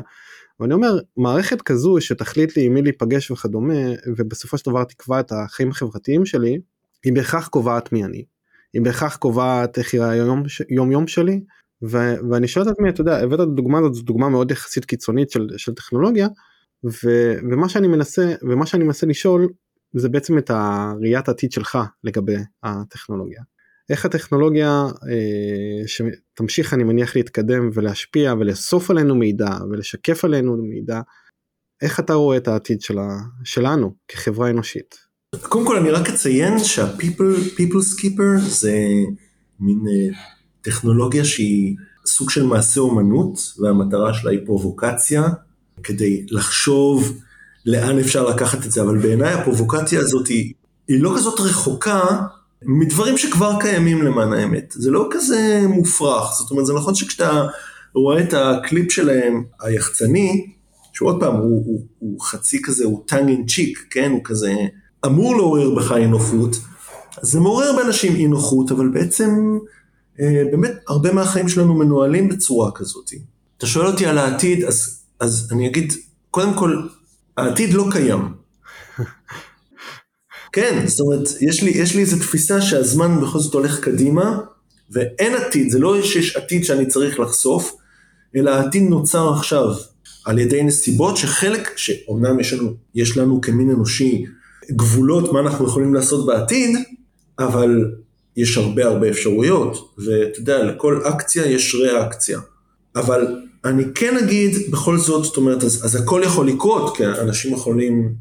ואני אומר, מערכת כזו שתחליט לי עם מי להיפגש וכדומה, ובסופו של דבר תקבע את החיים החברתיים שלי, היא בהכרח קובעת מי אני. היא בהכרח קובעת איך יראה היום יום יום שלי, ו- ואני שואל את עצמי, אתה יודע, הבאת את הדוגמה הזאת, זו דוגמה מאוד יחסית קיצונית של, של טכנולוגיה, ו- ומה שאני מנסה, ומה שאני מנסה לשאול, זה בעצם את הראיית העתיד שלך לגבי הטכנולוגיה. איך הטכנולוגיה אה, שתמשיך אני מניח להתקדם ולהשפיע ולאסוף עלינו מידע ולשקף עלינו מידע, איך אתה רואה את העתיד שלה, שלנו כחברה אנושית? קודם כל אני רק אציין שה-people skipper זה מין אה, טכנולוגיה שהיא סוג של מעשה אומנות והמטרה שלה היא פרובוקציה כדי לחשוב לאן אפשר לקחת את זה, אבל בעיניי הפרובוקציה הזאת היא, היא לא כזאת רחוקה מדברים שכבר קיימים למען האמת. זה לא כזה מופרך, זאת אומרת זה נכון שכשאתה רואה את הקליפ שלהם היחצני, שהוא עוד פעם הוא, הוא, הוא חצי כזה, הוא tongue in cheek, כן? הוא כזה אמור לעורר בך אי נוחות, זה מעורר באנשים אי נוחות, אבל בעצם אה, באמת הרבה מהחיים שלנו מנוהלים בצורה כזאת. אתה שואל אותי על העתיד, אז, אז אני אגיד, קודם כל, העתיד לא קיים. כן, זאת אומרת, יש לי, יש לי איזו תפיסה שהזמן בכל זאת הולך קדימה, ואין עתיד, זה לא שיש עתיד שאני צריך לחשוף, אלא העתיד נוצר עכשיו על ידי נסיבות שחלק, שאומנם יש לנו, יש לנו כמין אנושי גבולות מה אנחנו יכולים לעשות בעתיד, אבל יש הרבה הרבה אפשרויות, ואתה יודע, לכל אקציה יש ריאקציה. אבל אני כן אגיד בכל זאת, זאת אומרת, אז, אז הכל יכול לקרות, כי אנשים יכולים,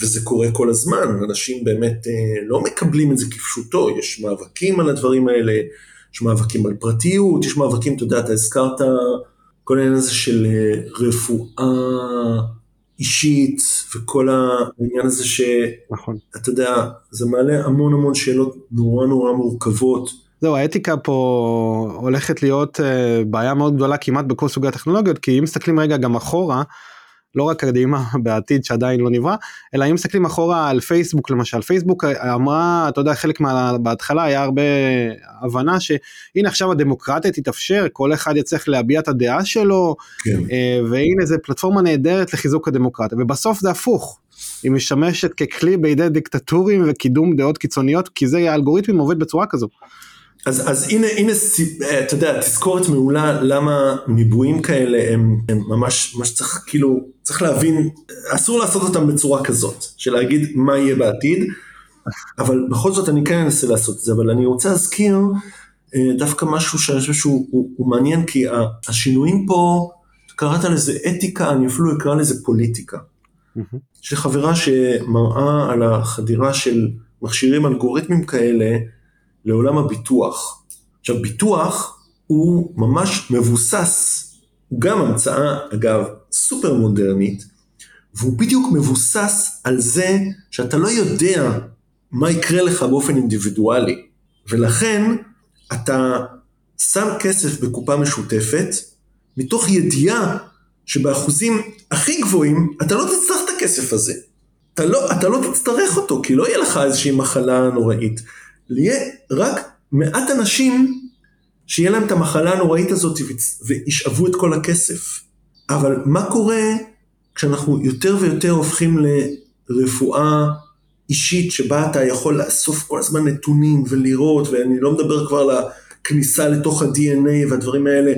וזה קורה כל הזמן, אנשים באמת אה, לא מקבלים את זה כפשוטו, יש מאבקים על הדברים האלה, יש מאבקים על פרטיות, יש מאבקים, אתה יודע, אתה הזכרת כל העניין הזה של אה, רפואה אישית, וכל העניין הזה ש... נכון. אתה יודע, זה מעלה המון המון שאלות נורא נורא מורכבות. זהו, האתיקה פה הולכת להיות uh, בעיה מאוד גדולה כמעט בכל סוגי הטכנולוגיות, כי אם מסתכלים רגע גם אחורה, לא רק קדימה בעתיד שעדיין לא נברא, אלא אם מסתכלים אחורה על פייסבוק למשל, פייסבוק אמרה, אתה יודע, חלק מה... בהתחלה היה הרבה הבנה שהנה עכשיו הדמוקרטיה תתאפשר, כל אחד יצטרך להביע את הדעה שלו, כן. אה, והנה זה פלטפורמה נהדרת לחיזוק הדמוקרטיה, ובסוף זה הפוך. היא משמשת ככלי בידי דיקטטורים וקידום דעות קיצוניות, כי זה האלגוריתמים עובד בצורה כזו. אז, אז הנה, הנה, אה, אתה יודע, תזכורת מעולה למה מיבועים כאלה הם, הם ממש, מה שצריך, כאילו, צריך להבין, אסור לעשות אותם בצורה כזאת, של להגיד מה יהיה בעתיד, אבל בכל זאת אני כן אנסה לעשות את זה, אבל אני רוצה להזכיר אה, דווקא משהו שאני חושב שהוא הוא, הוא מעניין, כי השינויים פה, קראת לזה אתיקה, אני אפילו אקרא לזה פוליטיקה. יש לי חברה שמראה על החדירה של מכשירים אלגוריתמים כאלה, לעולם הביטוח. עכשיו ביטוח הוא ממש מבוסס, הוא גם המצאה אגב סופר מודרנית, והוא בדיוק מבוסס על זה שאתה לא יודע מה יקרה לך באופן אינדיבידואלי, ולכן אתה שם כסף בקופה משותפת, מתוך ידיעה שבאחוזים הכי גבוהים אתה לא תצטרך את הכסף הזה. אתה לא, אתה לא תצטרך אותו, כי לא יהיה לך איזושהי מחלה נוראית. יהיה רק מעט אנשים שיהיה להם את המחלה הנוראית הזאת וישאבו את כל הכסף. אבל מה קורה כשאנחנו יותר ויותר הופכים לרפואה אישית שבה אתה יכול לאסוף כל הזמן נתונים ולראות, ואני לא מדבר כבר על הכניסה לתוך ה-DNA והדברים האלה,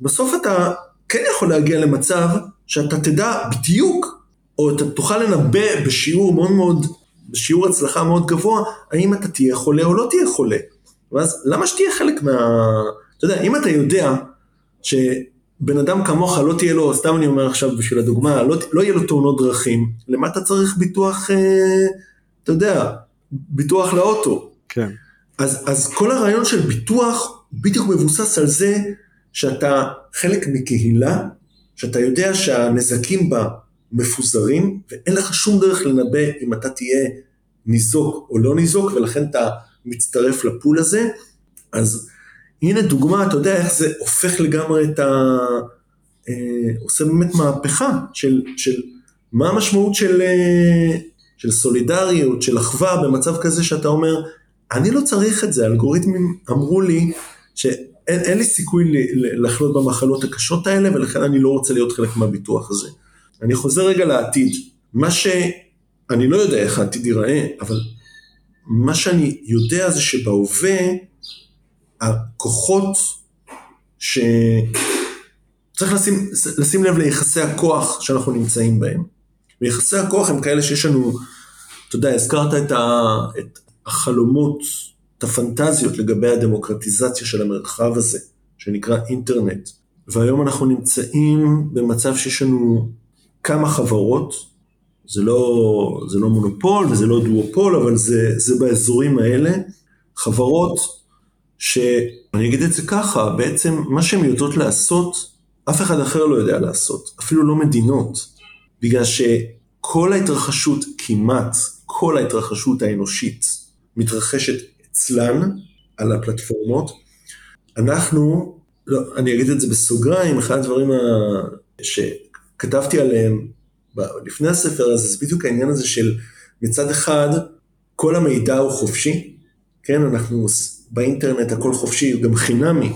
בסוף אתה כן יכול להגיע למצב שאתה תדע בדיוק, או אתה תוכל לנבא בשיעור מאוד מאוד בשיעור הצלחה מאוד גבוה, האם אתה תהיה חולה או לא תהיה חולה. ואז למה שתהיה חלק מה... אתה יודע, אם אתה יודע בן אדם כמוך לא תהיה לו, סתם אני אומר עכשיו בשביל הדוגמה, לא, לא יהיה לו תאונות דרכים, למה אתה צריך ביטוח, אה, אתה יודע, ביטוח לאוטו. כן. אז, אז כל הרעיון של ביטוח בדיוק מבוסס על זה שאתה חלק מקהילה, שאתה יודע שהנזקים בה מפוזרים, ואין לך שום דרך לנבא אם אתה תהיה ניזוק או לא ניזוק, ולכן אתה מצטרף לפול הזה. אז הנה דוגמה, אתה יודע איך זה הופך לגמרי את ה... אה, עושה באמת מהפכה של, של מה המשמעות של, אה, של סולידריות, של אחווה במצב כזה שאתה אומר, אני לא צריך את זה, האלגוריתמים אמרו לי שאין לי סיכוי לחלות במחלות הקשות האלה ולכן אני לא רוצה להיות חלק מהביטוח הזה. אני חוזר רגע לעתיד, מה ש... אני לא יודע איך העתיד ייראה, אבל מה שאני יודע זה שבהווה הכוחות ש... צריך לשים, לשים לב ליחסי הכוח שאנחנו נמצאים בהם. ויחסי הכוח הם כאלה שיש לנו, אתה יודע, הזכרת את, ה, את החלומות, את הפנטזיות לגבי הדמוקרטיזציה של המרחב הזה, שנקרא אינטרנט. והיום אנחנו נמצאים במצב שיש לנו כמה חברות, זה לא, זה לא מונופול וזה לא דואופול, אבל זה, זה באזורים האלה, חברות שאני אגיד את זה ככה, בעצם מה שהן יודעות לעשות, אף אחד אחר לא יודע לעשות, אפילו לא מדינות, בגלל שכל ההתרחשות, כמעט כל ההתרחשות האנושית, מתרחשת אצלן, על הפלטפורמות. אנחנו, לא, אני אגיד את זה בסוגריים, אחד הדברים שכתבתי עליהם לפני הספר הזה, זה בדיוק העניין הזה של מצד אחד, כל המידע הוא חופשי, כן, אנחנו באינטרנט הכל חופשי, גם חינמי,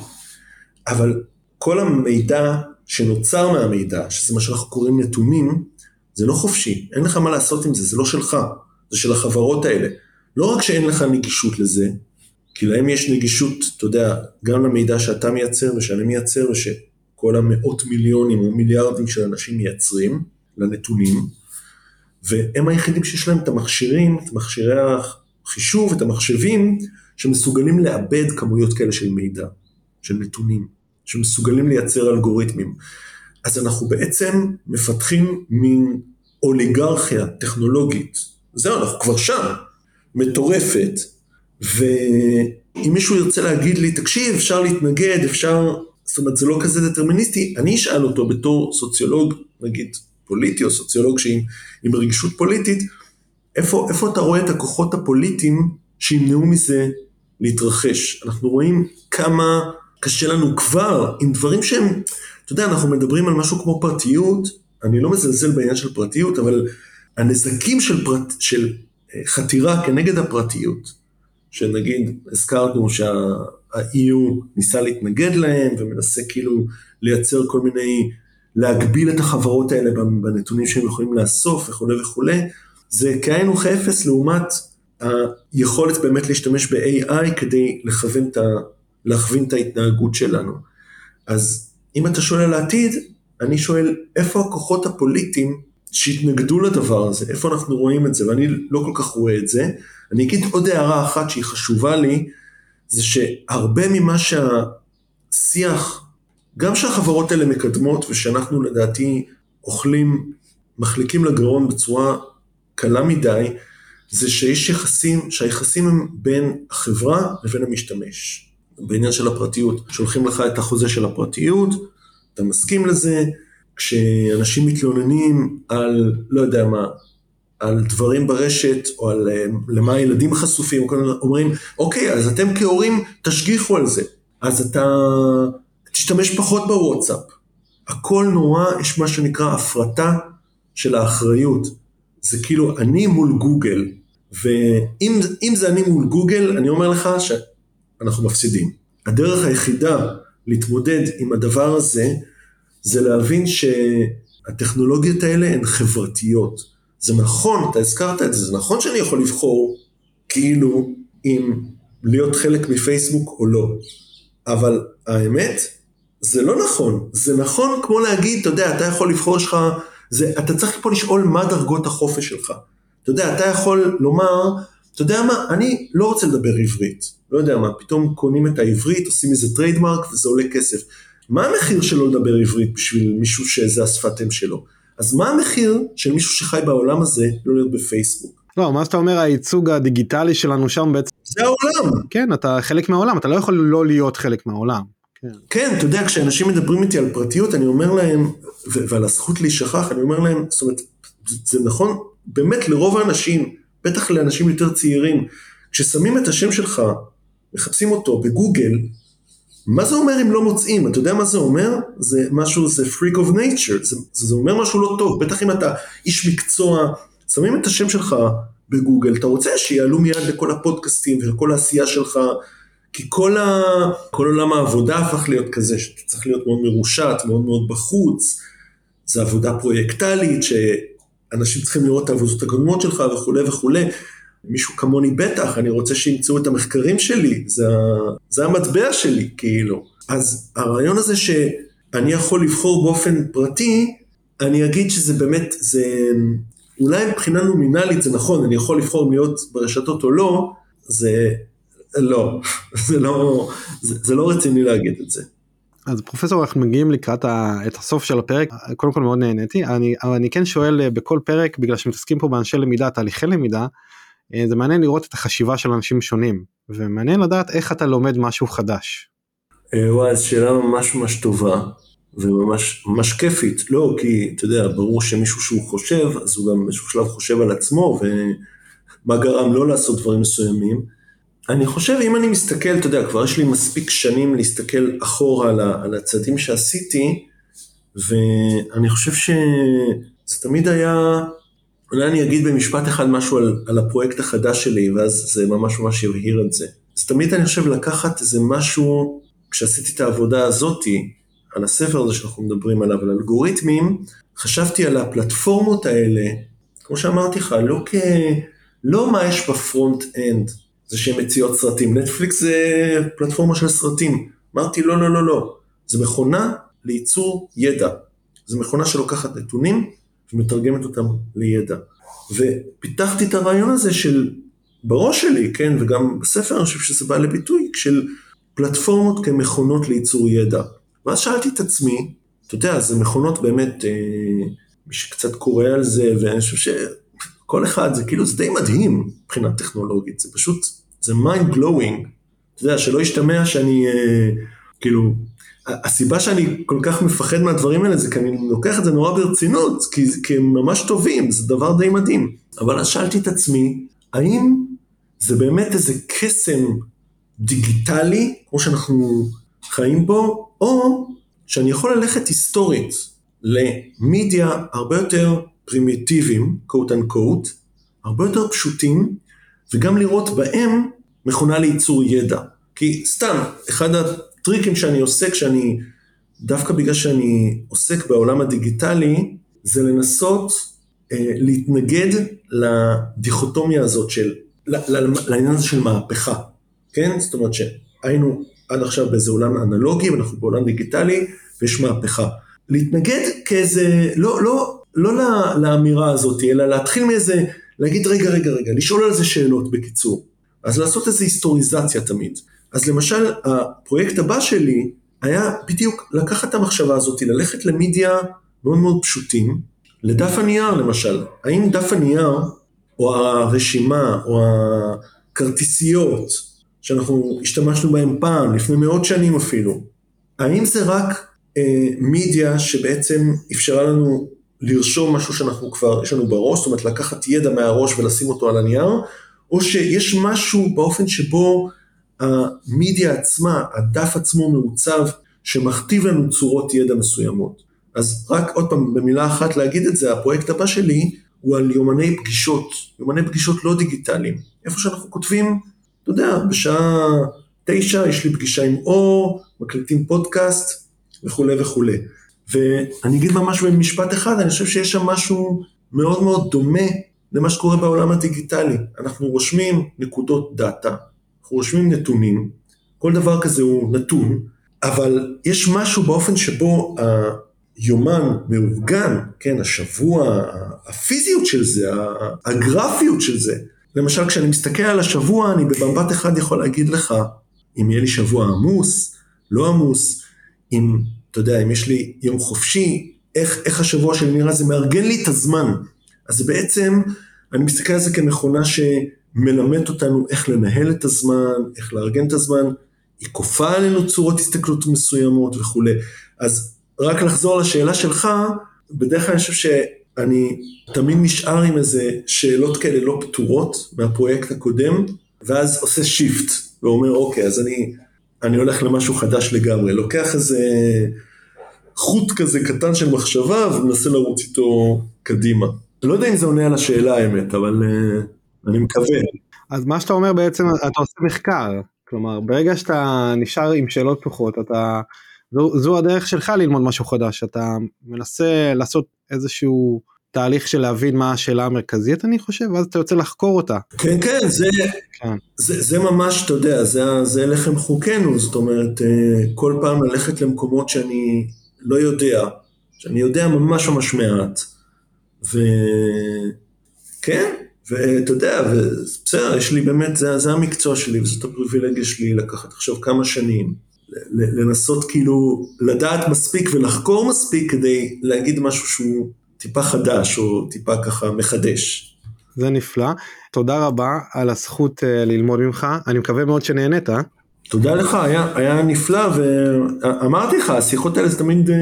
אבל כל המידע שנוצר מהמידע, שזה מה שאנחנו קוראים נתונים, זה לא חופשי, אין לך מה לעשות עם זה, זה לא שלך, זה של החברות האלה. לא רק שאין לך נגישות לזה, כי להם יש נגישות, אתה יודע, גם למידע שאתה מייצר ושאני מייצר ושכל המאות מיליונים או מיליארדים של אנשים מייצרים, לנתונים, והם היחידים שיש להם את המכשירים, את מכשירי החישוב, את המחשבים, שמסוגלים לאבד כמויות כאלה של מידע, של נתונים, שמסוגלים לייצר אלגוריתמים. אז אנחנו בעצם מפתחים מין אוליגרכיה טכנולוגית. זהו, אנחנו כבר שם, מטורפת, ואם מישהו ירצה להגיד לי, תקשיב, אפשר להתנגד, אפשר, זאת אומרת, זה לא כזה דטרמיניסטי, אני אשאל אותו בתור סוציולוג, נגיד, פוליטי או סוציולוג שעם, עם רגישות פוליטית, איפה, איפה אתה רואה את הכוחות הפוליטיים שימנעו מזה להתרחש? אנחנו רואים כמה קשה לנו כבר עם דברים שהם, אתה יודע, אנחנו מדברים על משהו כמו פרטיות, אני לא מזלזל בעניין של פרטיות, אבל הנזקים של, פרט, של אה, חתירה כנגד הפרטיות, שנגיד הזכרנו שה-EU ניסה להתנגד להם ומנסה כאילו לייצר כל מיני להגביל את החברות האלה בנתונים שהם יכולים לאסוף וכולי וכולי, זה כאין וכאפס לעומת היכולת באמת להשתמש ב-AI כדי לכוון את, ה, להכווין את ההתנהגות שלנו. אז אם אתה שואל על העתיד, אני שואל איפה הכוחות הפוליטיים שהתנגדו לדבר הזה, איפה אנחנו רואים את זה, ואני לא כל כך רואה את זה. אני אגיד עוד הערה אחת שהיא חשובה לי, זה שהרבה ממה שהשיח גם שהחברות האלה מקדמות ושאנחנו לדעתי אוכלים, מחליקים לגרון בצורה קלה מדי, זה שיש יחסים, שהיחסים הם בין החברה לבין המשתמש. בעניין של הפרטיות, שולחים לך את החוזה של הפרטיות, אתה מסכים לזה, כשאנשים מתלוננים על, לא יודע מה, על דברים ברשת, או על אה, למה הילדים חשופים, אומרים, אוקיי, אז אתם כהורים תשגיחו על זה. אז אתה תשתמש פחות בוואטסאפ. הכל נורא, יש מה שנקרא הפרטה של האחריות. זה כאילו אני מול גוגל, ואם זה אני מול גוגל, אני אומר לך שאנחנו מפסידים. הדרך היחידה להתמודד עם הדבר הזה, זה להבין שהטכנולוגיות האלה הן חברתיות. זה נכון, אתה הזכרת את זה, זה נכון שאני יכול לבחור כאילו אם להיות חלק מפייסבוק או לא, אבל האמת זה לא נכון, זה נכון כמו להגיד, אתה יודע, אתה יכול לבחור שלך, זה, אתה צריך פה לשאול מה דרגות החופש שלך. אתה יודע, אתה יכול לומר, אתה יודע מה, אני לא רוצה לדבר עברית, לא יודע מה, פתאום קונים את העברית, עושים איזה trademark וזה עולה כסף. מה המחיר שלו לדבר עברית בשביל מישהו שזה השפת אם שלו? אז מה המחיר של מישהו שחי בעולם הזה לא להיות בפייסבוק? לא, מה שאתה אומר הייצוג הדיגיטלי שלנו שם בעצם, זה העולם. כן, אתה חלק מהעולם, אתה לא יכול לא להיות חלק מהעולם. כן. כן, אתה יודע, כשאנשים מדברים איתי על פרטיות, אני אומר להם, ו- ועל הזכות להישכח, אני אומר להם, זאת אומרת, זה, זה נכון באמת לרוב האנשים, בטח לאנשים יותר צעירים, כששמים את השם שלך, מחפשים אותו בגוגל, מה זה אומר אם לא מוצאים? אתה יודע מה זה אומר? זה משהו, זה freak of nature, זה, זה אומר משהו לא טוב, בטח אם אתה איש מקצוע, שמים את השם שלך בגוגל, אתה רוצה שיעלו מיד לכל הפודקאסטים ולכל העשייה שלך, כי כל, ה... כל עולם העבודה הפך להיות כזה, שאתה צריך להיות מאוד מרושת, מאוד מאוד בחוץ, זה עבודה פרויקטלית, שאנשים צריכים לראות את העבודות הקודמות שלך וכולי וכולי. מישהו כמוני בטח, אני רוצה שימצאו את המחקרים שלי, זה. זה המטבע שלי, כאילו. אז הרעיון הזה שאני יכול לבחור באופן פרטי, אני אגיד שזה באמת, זה אולי מבחינה נומינלית זה נכון, אני יכול לבחור להיות ברשתות או לא, זה לא, זה לא, זה, זה לא רציני להגיד את זה. אז פרופסור אנחנו מגיעים לקראת ה, את הסוף של הפרק קודם כל מאוד נהניתי אני אבל אני כן שואל אה, בכל פרק בגלל שמתעסקים פה באנשי למידה תהליכי למידה זה מעניין לראות את החשיבה של אנשים שונים ומעניין לדעת איך אתה לומד משהו חדש. אה, וואי, זו שאלה ממש ממש טובה וממש ממש כיפית, לא כי אתה יודע, ברור שמישהו שהוא חושב, אז הוא גם באיזשהו שלב חושב על עצמו ומה גרם לא לעשות דברים מסוימים. אני חושב, אם אני מסתכל, אתה יודע, כבר יש לי מספיק שנים להסתכל אחורה על, על הצעדים שעשיתי, ואני חושב שזה תמיד היה, אולי אני אגיד במשפט אחד משהו על, על הפרויקט החדש שלי, ואז זה ממש ממש יבהיר את זה. אז תמיד אני חושב לקחת איזה משהו, כשעשיתי את העבודה הזאתי, על הספר הזה שאנחנו מדברים עליו, על אלגוריתמים, חשבתי על הפלטפורמות האלה, כמו שאמרתי לך, לא כ... לא מה יש ב front end, זה שהן מציעות סרטים. נטפליקס זה פלטפורמה של סרטים. אמרתי, לא, לא, לא, לא. זה מכונה לייצור ידע. זו מכונה שלוקחת נתונים ומתרגמת אותם לידע. ופיתחתי את הרעיון הזה של, בראש שלי, כן, וגם בספר אני חושב שזה בא לביטוי, של פלטפורמות כמכונות לייצור ידע. ואז שאלתי את עצמי, אתה יודע, זה מכונות באמת, אה, מי שקצת קורא על זה, ואני חושב שכל אחד, זה כאילו, זה די מדהים מבחינה טכנולוגית, זה פשוט, זה mind blowing. אתה יודע, שלא ישתמע שאני, אה, כאילו, הסיבה שאני כל כך מפחד מהדברים האלה זה כי אני לוקח את זה נורא ברצינות, כי, כי הם ממש טובים, זה דבר די מדהים. אבל אז שאלתי את עצמי, האם זה באמת איזה קסם דיגיטלי, כמו שאנחנו חיים בו, או שאני יכול ללכת היסטורית למדיה הרבה יותר פרימיטיביים, קוט אנקוט, הרבה יותר פשוטים, וגם לראות בהם מכונה לייצור ידע. כי סתם, אחד הטריקים שאני עושה כשאני, דווקא בגלל שאני עוסק בעולם הדיגיטלי, זה לנסות אה, להתנגד לדיכוטומיה הזאת של, לעניין הזה של מהפכה, כן? זאת אומרת שהיינו עד עכשיו באיזה עולם אנלוגי ואנחנו בעולם דיגיטלי ויש מהפכה. להתנגד כאיזה, לא, לא, לא לאמירה הזאת, אלא להתחיל מאיזה, להגיד רגע, רגע, רגע, לשאול על זה שאלות בקיצור. אז לעשות איזו היסטוריזציה תמיד. אז למשל, הפרויקט הבא שלי היה בדיוק לקחת את המחשבה הזאת, ללכת למדיה מאוד מאוד פשוטים, לדף הנייר למשל. האם דף הנייר, או הרשימה, או הכרטיסיות, שאנחנו השתמשנו בהם פעם, לפני מאות שנים אפילו, האם זה רק אה, מידיה שבעצם אפשרה לנו לרשום משהו שאנחנו כבר, יש לנו בראש, זאת אומרת לקחת ידע מהראש ולשים אותו על הנייר, או שיש משהו באופן שבו המידיה עצמה, הדף עצמו מעוצב, שמכתיב לנו צורות ידע מסוימות. אז רק עוד פעם, במילה אחת להגיד את זה, הפרויקט הבא שלי הוא על יומני פגישות, יומני פגישות לא דיגיטליים. איפה שאנחנו כותבים, אתה יודע, בשעה תשע יש לי פגישה עם אור, מקליטים פודקאסט וכולי וכולי. ואני אגיד ממש במשפט אחד, אני חושב שיש שם משהו מאוד מאוד דומה למה שקורה בעולם הדיגיטלי. אנחנו רושמים נקודות דאטה, אנחנו רושמים נתונים, כל דבר כזה הוא נתון, אבל יש משהו באופן שבו היומן מאורגן, כן, השבוע, הפיזיות של זה, הגרפיות של זה. למשל, כשאני מסתכל על השבוע, אני במבט אחד יכול להגיד לך אם יהיה לי שבוע עמוס, לא עמוס, אם אתה יודע, אם יש לי יום חופשי, איך, איך השבוע שלי נראה, זה מארגן לי את הזמן. אז בעצם, אני מסתכל על זה כמכונה שמלמדת אותנו איך לנהל את הזמן, איך לארגן את הזמן, היא כופה עלינו צורות הסתכלות מסוימות וכולי. אז רק לחזור לשאלה שלך, בדרך כלל אני חושב שאני תמיד נשאר עם איזה שאלות כאלה לא פתורות מהפרויקט הקודם, ואז עושה שיפט, ואומר, אוקיי, אז אני, אני הולך למשהו חדש לגמרי. לוקח איזה חוט כזה קטן של מחשבה ומנסה לרוץ איתו קדימה. לא יודע אם זה עונה על השאלה האמת, אבל uh, אני מקווה. אז מה שאתה אומר בעצם, אתה עושה מחקר. כלומר, ברגע שאתה נשאר עם שאלות פתוחות, אתה... זו, זו הדרך שלך ללמוד משהו חדש, אתה מנסה לעשות איזשהו תהליך של להבין מה השאלה המרכזית אני חושב, ואז אתה יוצא לחקור אותה. כן, כן, זה, כן. זה, זה ממש, אתה יודע, זה, זה לחם חוקנו, זאת אומרת, אה, כל פעם ללכת למקומות שאני לא יודע, שאני יודע ממש ממש מעט, וכן, ואתה יודע, בסדר, יש לי באמת, זה, זה המקצוע שלי, וזאת הפריבילגיה שלי לקחת עכשיו כמה שנים, לנסות כאילו לדעת מספיק ולחקור מספיק כדי להגיד משהו שהוא טיפה חדש או טיפה ככה מחדש. זה נפלא, תודה רבה על הזכות uh, ללמוד ממך, אני מקווה מאוד שנהנית. תודה לך, היה, היה נפלא, ואמרתי לך, השיחות האלה זה תמיד uh,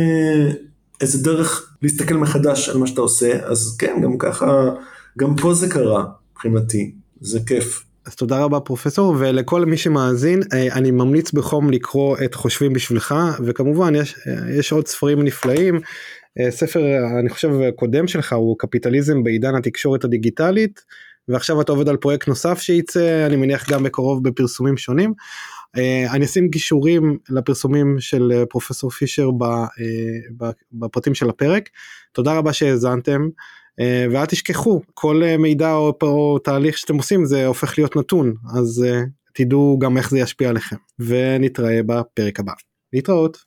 איזה דרך להסתכל מחדש על מה שאתה עושה, אז כן, גם ככה, גם פה זה קרה, מבחינתי, זה כיף. אז תודה רבה פרופסור ולכל מי שמאזין אה, אני ממליץ בחום לקרוא את חושבים בשבילך וכמובן יש יש עוד ספרים נפלאים אה, ספר אני חושב קודם שלך הוא קפיטליזם בעידן התקשורת הדיגיטלית ועכשיו אתה עובד על פרויקט נוסף שייצא אני מניח גם בקרוב בפרסומים שונים. אה, אני אשים גישורים לפרסומים של פרופסור פישר בפרטים של הפרק תודה רבה שהאזנתם. אה, ואל תשכחו כל אה, מידע או, או תהליך שאתם עושים זה הופך להיות נתון אז uh, תדעו גם איך זה ישפיע עליכם ונתראה בפרק הבא להתראות.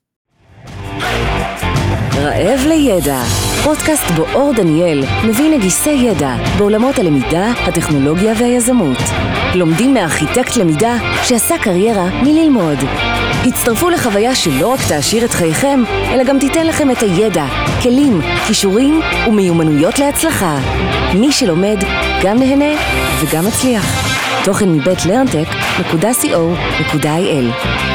רעב לידע, פודקאסט בו אור דניאל מביא נגיסי ידע בעולמות הלמידה, הטכנולוגיה והיזמות. לומדים מארכיטקט למידה שעשה קריירה מללמוד. הצטרפו לחוויה שלא רק תעשיר את חייכם, אלא גם תיתן לכם את הידע, כלים, כישורים ומיומנויות להצלחה. מי שלומד, גם נהנה וגם מצליח. תוכן מבית לרנטק.co.il